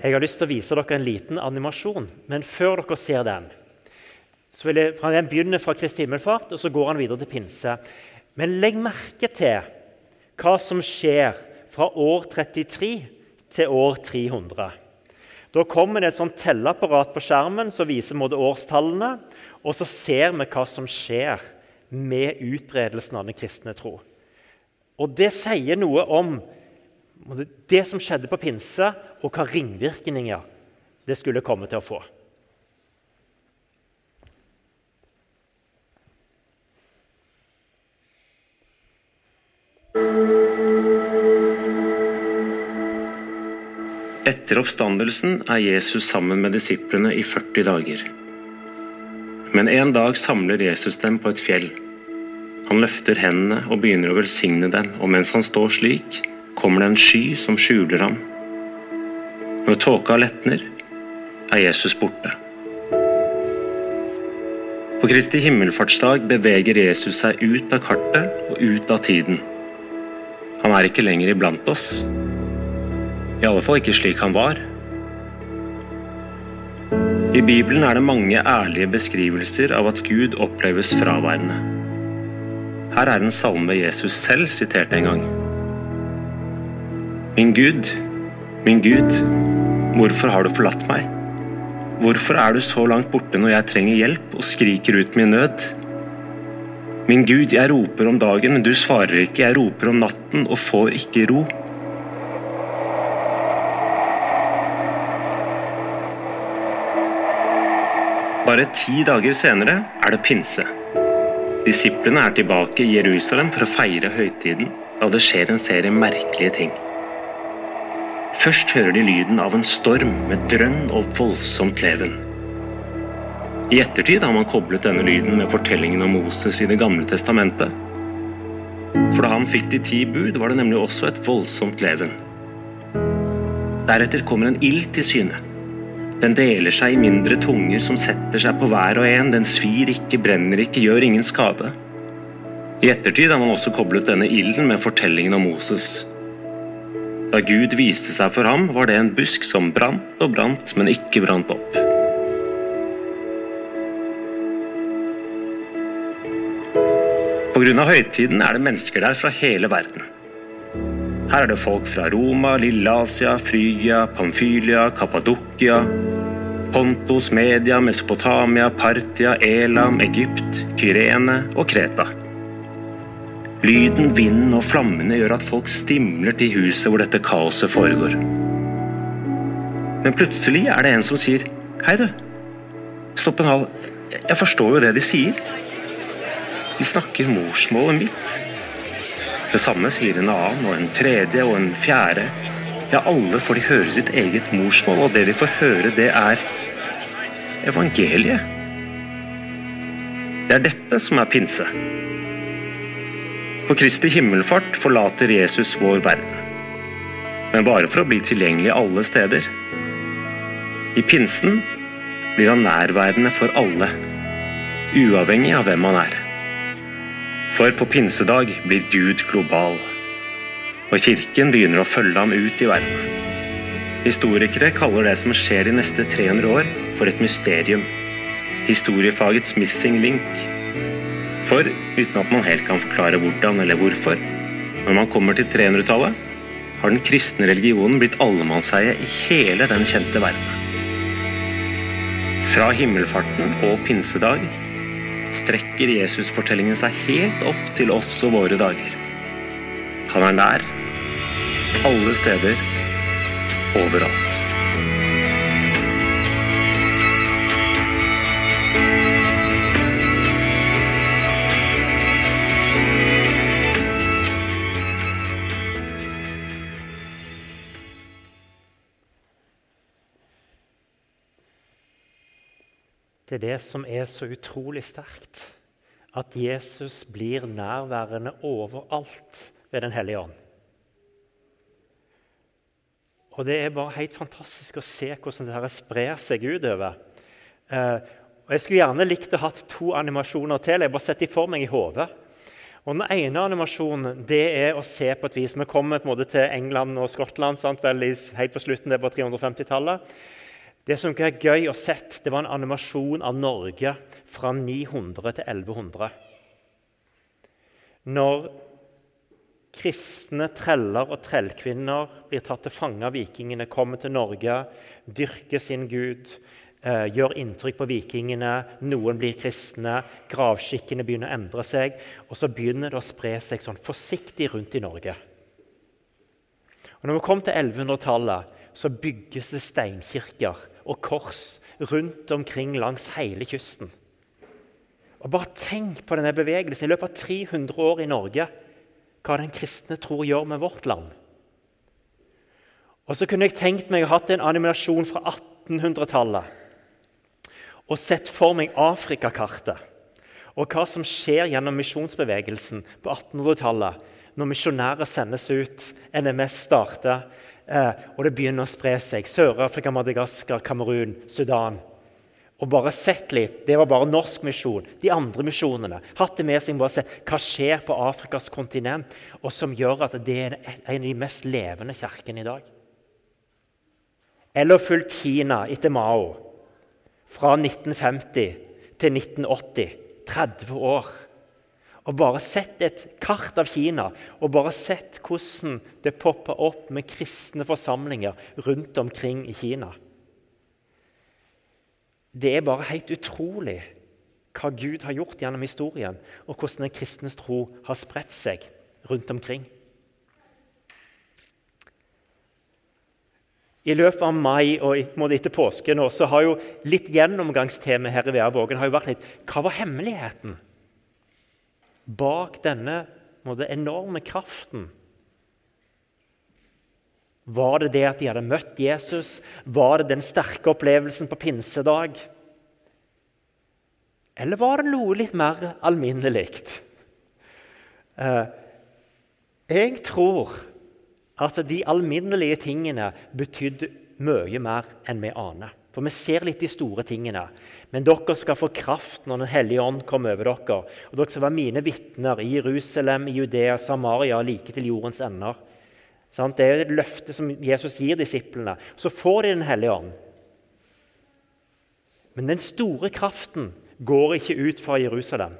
Jeg har lyst til å vise dere en liten animasjon, men før dere ser den, så vil jeg, Den begynner fra Kristi himmelfart, og så går han videre til pinse. Men legg merke til hva som skjer fra år 33 til år 300. Da kommer det et sånt telleapparat på skjermen som viser måte årstallene. Og så ser vi hva som skjer med utbredelsen av den kristne tro. Og Det sier noe om det som skjedde på pinse, og hva ringvirkninger det skulle komme til å få. Etter oppstandelsen er Jesus sammen med disiplene i 40 dager. Men en dag samler Jesus dem på et fjell. Han løfter hendene og begynner å velsigne dem, og mens han står slik, kommer det en sky som skjuler ham. Når tåka letner, er Jesus borte. På Kristi himmelfartsdag beveger Jesus seg ut av kartet og ut av tiden. Han er ikke lenger iblant oss. I alle fall ikke slik han var. I Bibelen er det mange ærlige beskrivelser av at Gud oppleves fraværende. Her er en salme Jesus selv siterte en gang. Min Gud, min Gud, hvorfor har du forlatt meg? Hvorfor er du så langt borte når jeg trenger hjelp og skriker ut min nød? Min Gud, jeg roper om dagen, men du svarer ikke, jeg roper om natten og får ikke ro. Bare ti dager senere er det pinse. Disiplene er tilbake i Jerusalem for å feire høytiden, da det skjer en serie merkelige ting. Først hører de lyden av en storm med drønn og voldsomt leven. I ettertid har man koblet denne lyden med fortellingen om Moses i Det gamle testamentet. For da han fikk de ti bud, var det nemlig også et voldsomt leven. Deretter kommer en ild til syne. Den deler seg i mindre tunger som setter seg på hver og en. Den svir ikke, brenner ikke, gjør ingen skade. I ettertid har man også koblet denne ilden med fortellingen om Moses. Da Gud viste seg for ham, var det en busk som brant og brant, men ikke brant opp. Pga. høytiden er det mennesker der fra hele verden. Her er det folk fra Roma, Lilleasia, Frygia, Pamfylia, Kappadokia, Pontos, Media, Mesopotamia, Partia, Elam, Egypt, Kyrene og Kreta. Lyden, vinden og flammene gjør at folk stimler til huset hvor dette kaoset foregår. Men plutselig er det en som sier Hei, du. Stopp en hal. Jeg forstår jo det de sier. De snakker morsmålet mitt. Det samme sier en annen, og en tredje og en fjerde. Ja, alle får de høre sitt eget morsmål, og det de får høre, det er evangeliet. Det er dette som er pinse. På Kristi himmelfart forlater Jesus vår verden. Men bare for å bli tilgjengelig alle steder. I pinsen blir han nærværende for alle, uavhengig av hvem han er. For på pinsedag blir Gud global, og kirken begynner å følge ham ut i verden. Historikere kaller det som skjer de neste 300 år, for et mysterium. Historiefagets missing link. For uten at man helt kan forklare hvordan eller hvorfor, når man kommer til 300-tallet, har den kristne religionen blitt allemannseie i hele den kjente verden. Fra himmelfarten og pinsedag strekker Jesusfortellingen seg helt opp til oss og våre dager. Han er nær, alle steder, overalt. Er det som er så utrolig sterkt. At Jesus blir nærværende overalt ved Den hellige ånd. Og Det er bare helt fantastisk å se hvordan dette sprer seg utover. Eh, og Jeg skulle gjerne likt å ha to animasjoner til. Jeg bare setter de for meg i hodet. Og Den ene animasjonen det er å se på et vis. Vi kommer på en måte til England og Skottland sant, vel, helt på slutten det var 350-tallet. Det som er gøy å se, det var en animasjon av Norge fra 900 til 1100. Når kristne treller og trellkvinner blir tatt til fange av vikingene, kommer til Norge, dyrker sin gud, eh, gjør inntrykk på vikingene, noen blir kristne, gravskikkene begynner å endre seg, og så begynner det å spre seg sånn forsiktig rundt i Norge. Og når vi kommer til 1100-tallet, så bygges det steinkirker og kors rundt omkring langs hele kysten. Og Bare tenk på denne bevegelsen i løpet av 300 år i Norge. Hva den kristne tror gjør med vårt land. Og så kunne jeg tenkt meg å hatt en animasjon fra 1800-tallet og sett for meg Afrikakartet og hva som skjer gjennom misjonsbevegelsen på 1800-tallet når misjonærer sendes ut, NMS starter, og det begynner å spre seg. Sør-Afrika, Madagaskar, Kamerun, Sudan. Og bare sett litt. Det var bare norsk misjon. De andre misjonene. Hatt det med seg bare se hva skjer på Afrikas kontinent, og som gjør at det er en av de mest levende kirkene i dag. Eller fulgt Kina etter Mao fra 1950 til 1980. 30 år. Og bare sett et kart av Kina og bare sett hvordan det popper opp med kristne forsamlinger rundt omkring i Kina. Det er bare helt utrolig hva Gud har gjort gjennom historien, og hvordan den kristnes tro har spredt seg rundt omkring. I løpet av mai og etter påske nå, så har jo litt gjennomgangstema her i Værvågen vært litt Hva var hemmeligheten bak denne måte, enorme kraften? Var det det at de hadde møtt Jesus? Var det den sterke opplevelsen på pinsedag? Eller var det noe litt mer alminnelig? Eh, jeg tror at de alminnelige tingene betydde mye mer enn vi aner. For vi ser litt de store tingene. Men dere skal få kraft når Den hellige ånd kommer over dere. Og dere skal være mine vitner i Jerusalem, Judea, Samaria, like til jordens ender. Det er et løfte som Jesus gir disiplene. Så får de Den hellige ånd. Men den store kraften går ikke ut fra Jerusalem.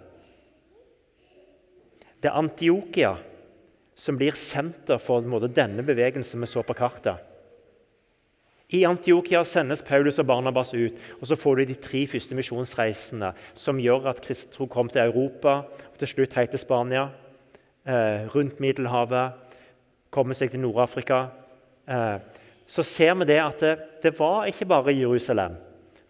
Det er Antiokia som blir senter for denne bevegelsen vi så på kartet. I Antiokia sendes Paulus og Barnabas ut, og så får du de tre første misjonsreisene som gjør at kristentro kom til Europa og til slutt helt til Spania, eh, rundt Middelhavet, kommer seg til Nord-Afrika. Eh, så ser vi det at det, det, var ikke bare Jerusalem,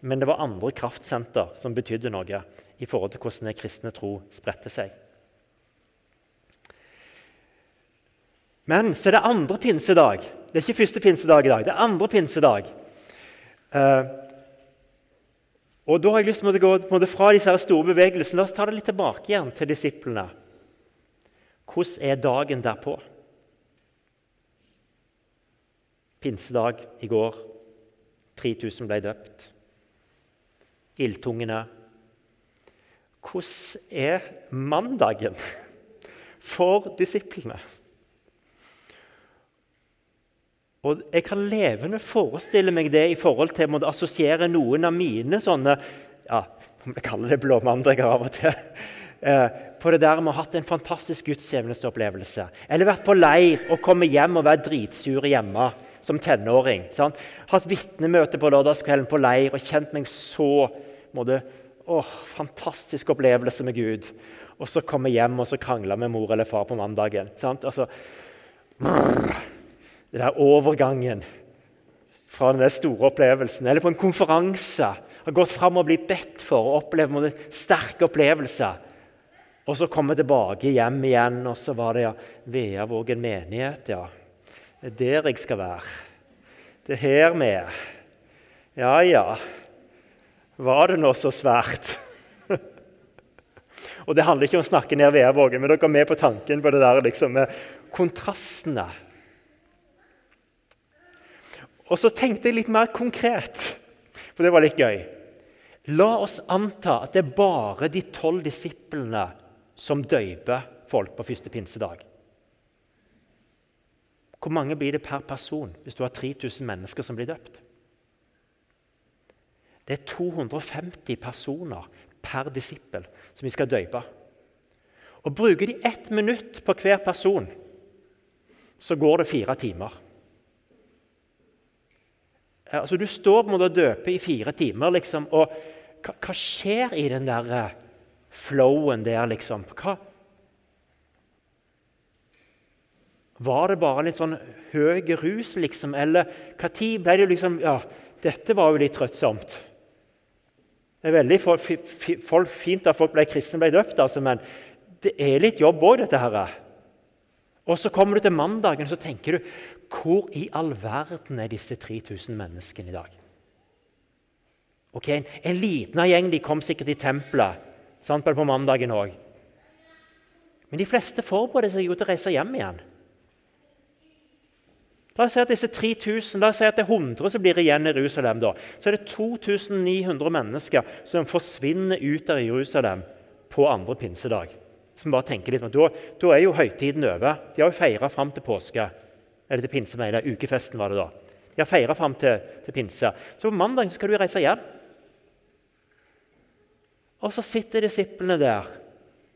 men det var andre kraftsenter som betydde noe i forhold til hvordan den kristne tro spredte seg. Men så er det andre pinsedag. Det er ikke første pinsedag i dag. det er andre pinsedag. Uh, og Da har jeg lyst til å gå fra disse store bevegelsene. La oss ta det litt tilbake igjen til disiplene. Hvordan er dagen derpå? Pinsedag i går. 3000 ble døpt. Ildtungene. Hvordan er mandagen for disiplene? Og Jeg kan levende forestille meg det i forhold til å assosiere noen av mine sånne ja, Jeg kaller det blåmandager av og til. Eh, på det der med å ha hatt en fantastisk gudstjenesteopplevelse. Eller vært på leir og komme hjem og være dritsur hjemme som tenåring. Sant? Hatt vitnemøte på lørdagskvelden på leir og kjent meg så måtte, åh, Fantastisk opplevelse med Gud. Og så komme hjem og så krangle med mor eller far på mandagen. Sant? Altså, brrr, den der overgangen fra den store opplevelsen, eller på en konferanse, har gått fram og blitt bedt for og opplevd en sterk opplevelse. Og så komme tilbake hjem igjen, og så var det ja, Veavågen menighet. ja. Det er der jeg skal være. Det er her vi er. Ja, ja. Var det nå så svært? og Det handler ikke om å snakke ned Veavågen, men dere er med på tanken på det der liksom, med kontrastene og så tenkte jeg litt mer konkret, for det var litt gøy. La oss anta at det er bare de tolv disiplene som døyper folk på første pinsedag. Hvor mange blir det per person hvis du har 3000 mennesker som blir døpt? Det er 250 personer per disippel som vi skal døype. Og Bruker de ett minutt på hver person, så går det fire timer. Altså, Du står på en måte og døper i fire timer, liksom, og hva, hva skjer i den der uh, flowen der, liksom? Hva, Var det bare litt sånn høy rus, liksom? Eller når ble det liksom Ja, dette var jo litt trøttsomt. Det er veldig for, for, fint at folk ble kristne ble døpt, altså, men det er litt jobb òg, dette her. Og så kommer du til mandagen og så tenker du Hvor i all verden er disse 3000 menneskene i dag? Ok, En, en liten gjeng de kom sikkert i tempelet sant, på mandagen òg. Men de fleste forbereder seg jo til å reise hjem igjen. La oss si at disse 3000, la oss si at det er 100 som blir igjen i Jerusalem. da. Så er det 2900 mennesker som forsvinner ut av Jerusalem på andre pinsedag. Som bare tenker litt, Da, da er jo høytiden over. De har jo feira fram til påske. Eller til pinse, mener jeg. Ukefesten var det da. De har feira fram til, til, pinse. Så på mandag skal du reise hjem. Og så sitter disiplene der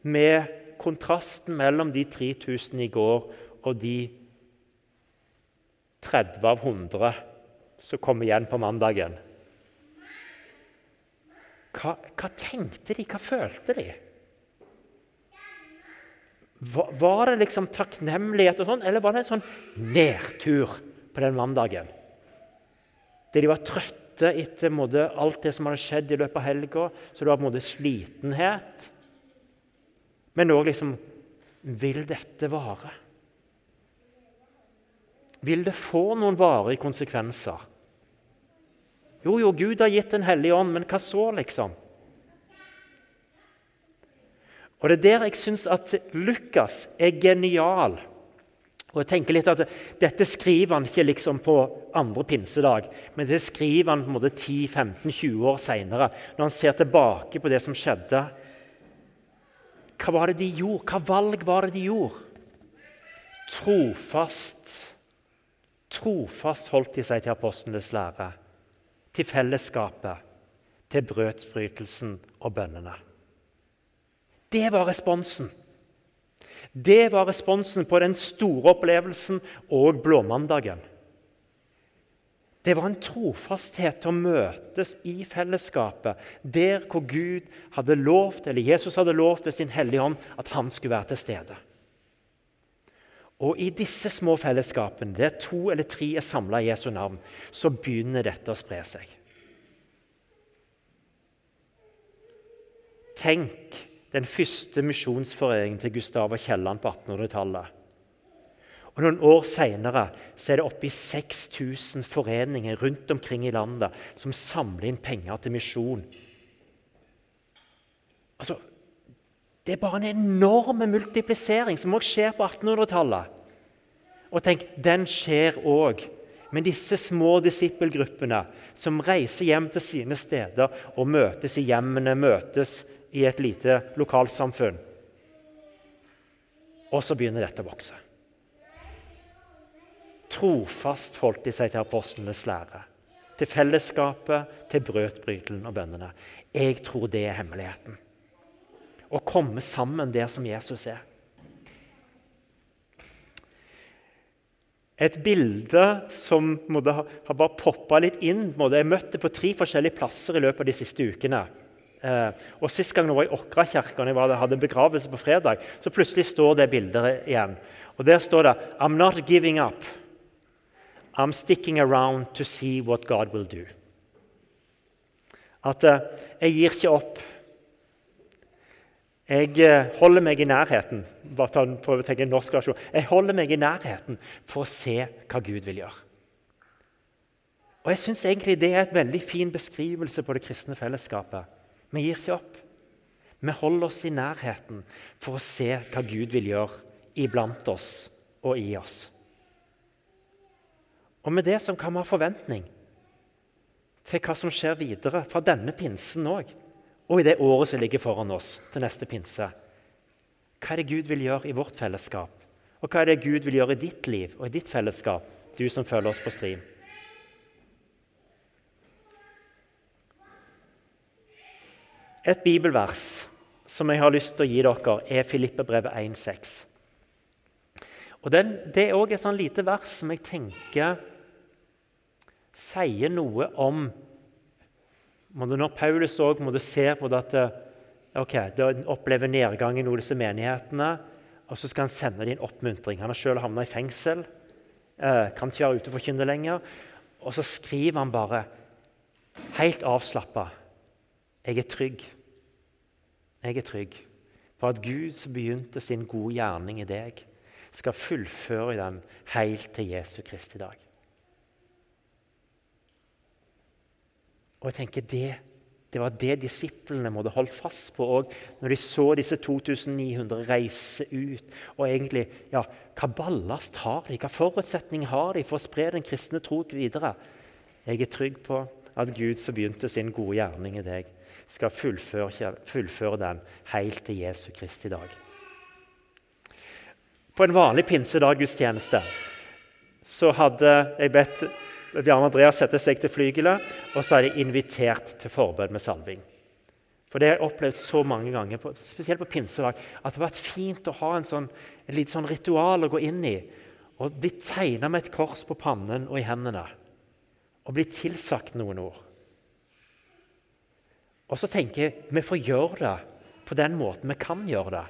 med kontrasten mellom de 3000 i går og de 30 av 100 som kom igjen på mandagen. Hva, hva tenkte de? Hva følte de? Var, det liksom takknemlighet, og sånn, eller var det en sånn nedtur på den mandagen? Der de var trøtte etter måte, alt det som hadde skjedd i løpet av helga, så det var på en måte slitenhet. Men òg liksom Vil dette vare? Vil det få noen varige konsekvenser? Jo, jo, Gud har gitt Den hellige ånd, men hva så, liksom? Og Det er der jeg syns at Lukas er genial. Og jeg tenker litt at Dette skriver han ikke liksom på andre pinsedag, men det skriver han på en måte 10-15-20 år seinere, når han ser tilbake på det som skjedde. Hva var det de gjorde? Hva valg var det de gjorde? Trofast Trofast holdt de seg til apostlenes lære, til fellesskapet, til brødfrytelsen og bønnene. Det var responsen. Det var responsen på den store opplevelsen og blåmandagen. Det var en trofasthet til å møtes i fellesskapet, der hvor Gud hadde lovt, eller Jesus hadde lovt ved sin Hellige Ånd at han skulle være til stede. Og I disse små fellesskapene, der to eller tre er samla i Jesu navn, så begynner dette å spre seg. Tenk den første misjonsforeningen til Gustav og Kielland på 1800-tallet. Og Noen år seinere er det oppe i 6000 foreninger rundt omkring i landet som samler inn penger til misjon. Altså, det er bare en enorm multiplisering som også skjer på 1800-tallet. Og tenk, den skjer òg med disse små disippelgruppene som reiser hjem til sine steder og møtes i hjemmene, møtes i et lite lokalsamfunn. Og så begynner dette å vokse. Trofast holdt de seg til apostlenes lære, til fellesskapet, til brødbrytelen og bønnene. Jeg tror det er hemmeligheten å komme sammen der som Jesus er. Et bilde som måtte, har bare poppa litt inn. Måtte, jeg møtte på tre forskjellige plasser i løpet av de siste ukene. Eh, og Sist gang jeg var i Åkra kirke, jeg hadde begravelse på fredag, så plutselig står det bildet igjen. Og Der står det I'm not giving up. I'm sticking around to see what God will do. At eh, jeg gir ikke opp. Jeg eh, holder meg i nærheten bare ta, prøv å tenke en norsk versjon. Jeg holder meg i nærheten for å se hva Gud vil gjøre. Og jeg synes egentlig Det er et veldig fin beskrivelse på det kristne fellesskapet. Vi gir ikke opp. Vi holder oss i nærheten for å se hva Gud vil gjøre iblant oss og i oss. Og med det som kan vi ha forventning til hva som skjer videre fra denne pinsen òg og i det året som ligger foran oss til neste pinse. Hva er det Gud vil gjøre i vårt fellesskap? Og hva er det Gud vil gjøre i ditt liv og i ditt fellesskap, du som følger oss på stream? Et bibelvers som jeg har lyst til å gi dere, er Filippebrevet 1,6. Og Det er òg et sånn lite vers som jeg tenker sier noe om Når Paulus òg ser på det at okay, det opplever nedgang i noen av disse menighetene, og så skal han sende dem en oppmuntring. Han har sjøl havna i fengsel, eh, kan ikke være ute og forkynne lenger. Og så skriver han bare, helt avslappa, 'Jeg er trygg'. Jeg er trygg på at Gud som begynte sin gode gjerning i deg, skal fullføre den helt til Jesu Kristi dag. Og jeg tenker det, det var det disiplene måtte holdt fast på òg når de så disse 2900 reise ut. Og egentlig, ja, Hva ballast har de? Hva forutsetning har de for å spre den kristne tro videre? Jeg er trygg på at Gud som begynte sin gode gjerning i deg, skal fullføre, fullføre den helt til Jesu Kristi dag. På en vanlig pinsedag-gudstjeneste så hadde jeg bedt Bjarne Andreas sette seg til flygelet, og så hadde jeg invitert til forbønn med salving. For Det har jeg opplevd så mange ganger, spesielt på pinsedag, at det har vært fint å ha en sånn, et lite sånn ritual å gå inn i. Og bli tegna med et kors på pannen og i hendene. Og bli tilsagt noen ord. Og så tenker jeg vi får gjøre det på den måten vi kan gjøre det.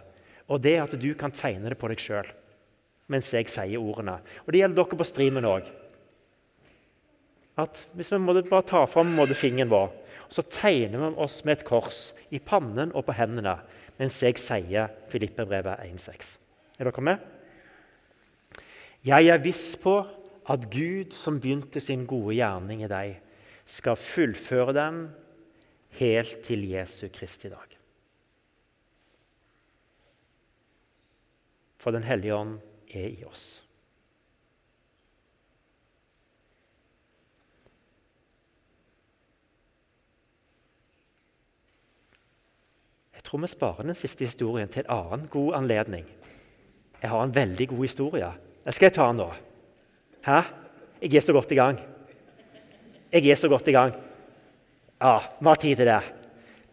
Og det er at du kan tegne det på deg sjøl mens jeg sier ordene. Og Det gjelder dere på streamen òg. At hvis vi måtte bare tar fram fingeren vår, så tegner vi oss med et kors i pannen og på hendene mens jeg sier Filippebrevet 1,6. Er dere med? Jeg er viss på at Gud, som begynte sin gode gjerning i deg, skal fullføre den helt til Jesu Kristi dag. For Den hellige ånd er i oss. Jeg tror vi sparer den siste historien til en annen god anledning. Jeg har en veldig god historie. Skal jeg ta den nå? Hæ? Jeg er så godt i gang. Jeg er så godt i gang. Ja, vi har tid til det.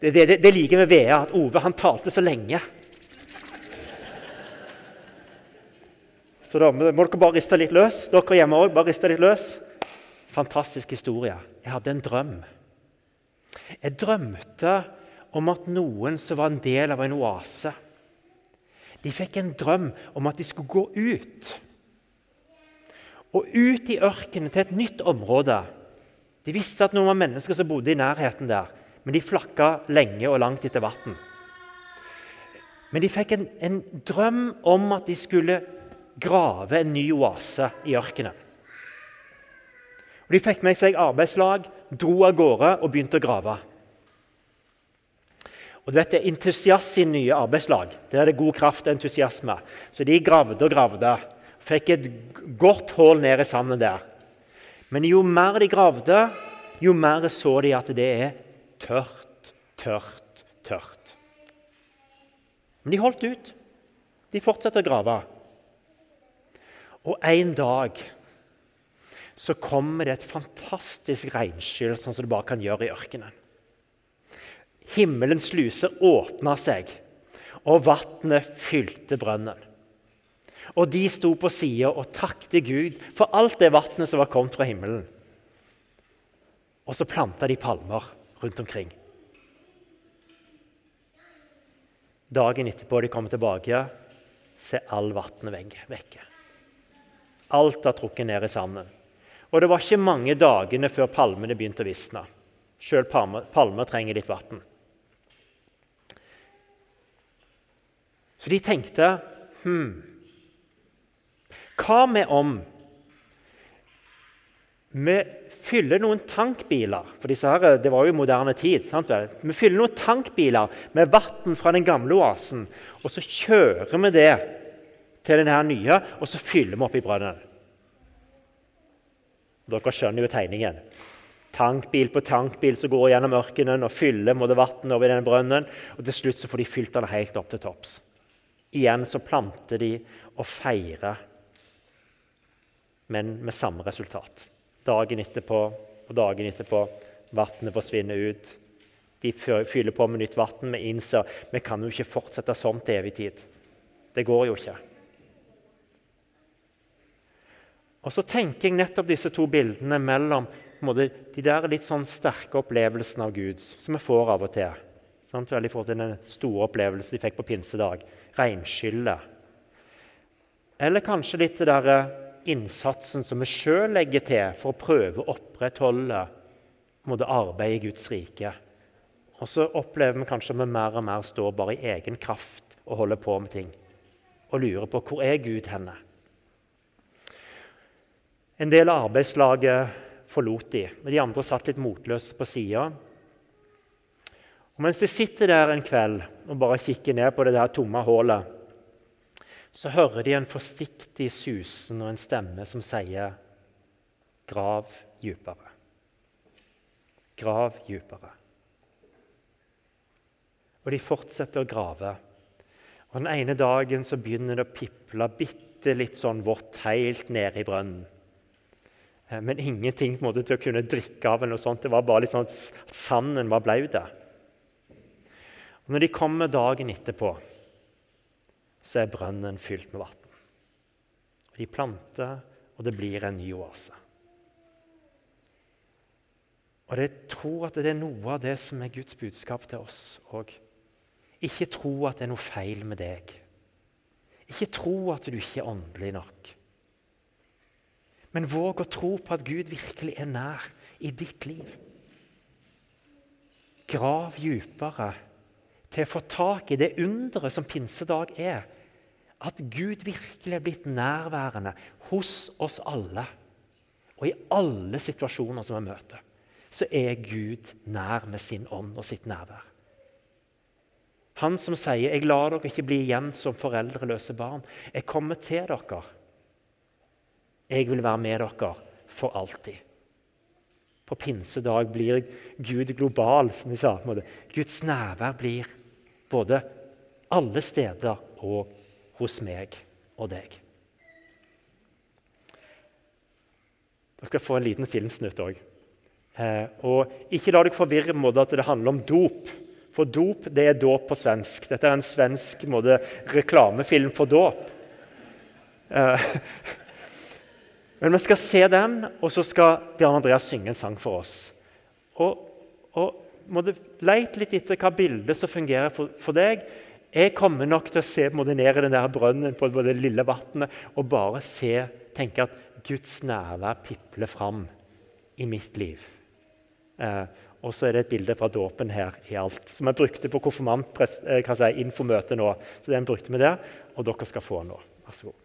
Det, det, det liker med Vea, at Ove han talte så lenge. Så da må dere bare riste litt løs. Dere hjemme òg, bare riste litt løs. Fantastisk historie. Jeg hadde en drøm. Jeg drømte om at noen som var en del av en oase De fikk en drøm om at de skulle gå ut. Og ut i ørkenen til et nytt område de visste at noen var mennesker som bodde i nærheten der, men de flakka lenge og langt etter vann. Men de fikk en, en, drøm om at de skulle grave en ny oase i ørkenen. Og De fikk med seg arbeidslag, dro av gårde og begynte å grave. Og du vet, Det er entusiast i nye arbeidslag. Der er det god kraft og entusiasme. Så de gravde og gravde. Fikk et godt hull ned i sanden der. Men jo mer de gravde, jo mer så de at det er tørt, tørt, tørt. Men de holdt ut. De fortsatte å grave. Og en dag så kommer det et fantastisk regnskyll, sånn som det bare kan gjøre i ørkenen. Himmelens luse åpna seg, og vannet fylte brønnen. Og de sto på sida og takket Gud for alt det vannet som var kommet fra himmelen. Og så planta de palmer rundt omkring. Dagen etterpå de kommer tilbake, så all vannet vekke. Alt har trukket ned i sanden. Og det var ikke mange dagene før palmene begynte å visne. Sjøl palmer, palmer trenger litt vann. Så de tenkte hm, hva med om vi fyller noen tankbiler for her, Det var jo moderne tid. Sant? Vi fyller noen tankbiler med vann fra den gamle oasen. Og så kjører vi det til den her nye, og så fyller vi opp i brønnen. Dere skjønner jo tegningen. Tankbil på tankbil som går gjennom ørkenen og fyller vann over denne brønnen. og Til slutt så får de fylt den helt opp til topps. Igjen så planter de og feirer, men med samme resultat. Dagen etterpå og dagen etterpå. Vannet forsvinner ut. De fyller på med nytt vann. Vi innser vi kan jo ikke fortsette sånn til evig tid. Det går jo ikke. Og så tenker jeg nettopp disse to bildene mellom måte, de der litt sånn sterke opplevelsene av Gud som vi får av og til. Sant? Veldig forhold til den store opplevelsen de fikk på pinsedag. Regnskyllet. Eller kanskje litt det der eh, innsatsen som vi sjøl legger til for å prøve å opprettholde måte, arbeidet i Guds rike. Og så opplever vi kanskje at vi mer og mer står bare i egen kraft og holder på med ting. Og lurer på hvor er Gud henne? En del av arbeidslaget forlot de, men de andre satt litt motløse på sida. Mens de sitter der en kveld og bare kikker ned på det der tomme hullet, så hører de en forsiktig susen og en stemme som sier 'Grav dypere'. Grav dypere. Og de fortsetter å grave. Og Den ene dagen så begynner det å piple bitte litt sånn vått helt nede i brønnen. Eh, men ingenting på en måte, til å kunne drikke av. eller noe sånt. Det var bare litt sånn at sanden var blaut. Når de kommer dagen etterpå, så er brønnen fylt med vann. De planter, og det blir en ny oase. Og Jeg tror at det er noe av det som er Guds budskap til oss òg. Ikke tro at det er noe feil med deg. Ikke tro at du ikke er åndelig nok. Men våg å tro på at Gud virkelig er nær i ditt liv. Grav dypere til å få tak i det underet som pinsedag er. At Gud virkelig er blitt nærværende hos oss alle. Og i alle situasjoner som vi møter, så er Gud nær med sin ånd og sitt nærvær. Han som sier 'Jeg lar dere ikke bli igjen som foreldreløse barn'. 'Jeg kommer til dere'. Jeg vil være med dere for alltid. På pinsedag blir Gud global, som vi sa. Guds nærvær blir både alle steder og hos meg og deg. Dere skal få en liten filmsnutt òg. Eh, og ikke la dere forvirre med at det handler om dop. For dop det er dåp på svensk. Dette er en svensk måte, reklamefilm for dåp. Eh, men vi skal se den, og så skal Bjørn Andreas synge en sang for oss. Og, og måtte lete litt etter hva bildet som fungerer for, for, deg. Jeg kommer nok til å se ned i den der brønnen på det lille vannet og bare se, tenke at Guds nærvær pipler fram i mitt liv. Eh, og så er det et bilde fra dåpen her i alt, som jeg brukte på konfirmantinfomøtet eh, si, nå. Så den brukte vi der, og dere skal få nå. Vær så god.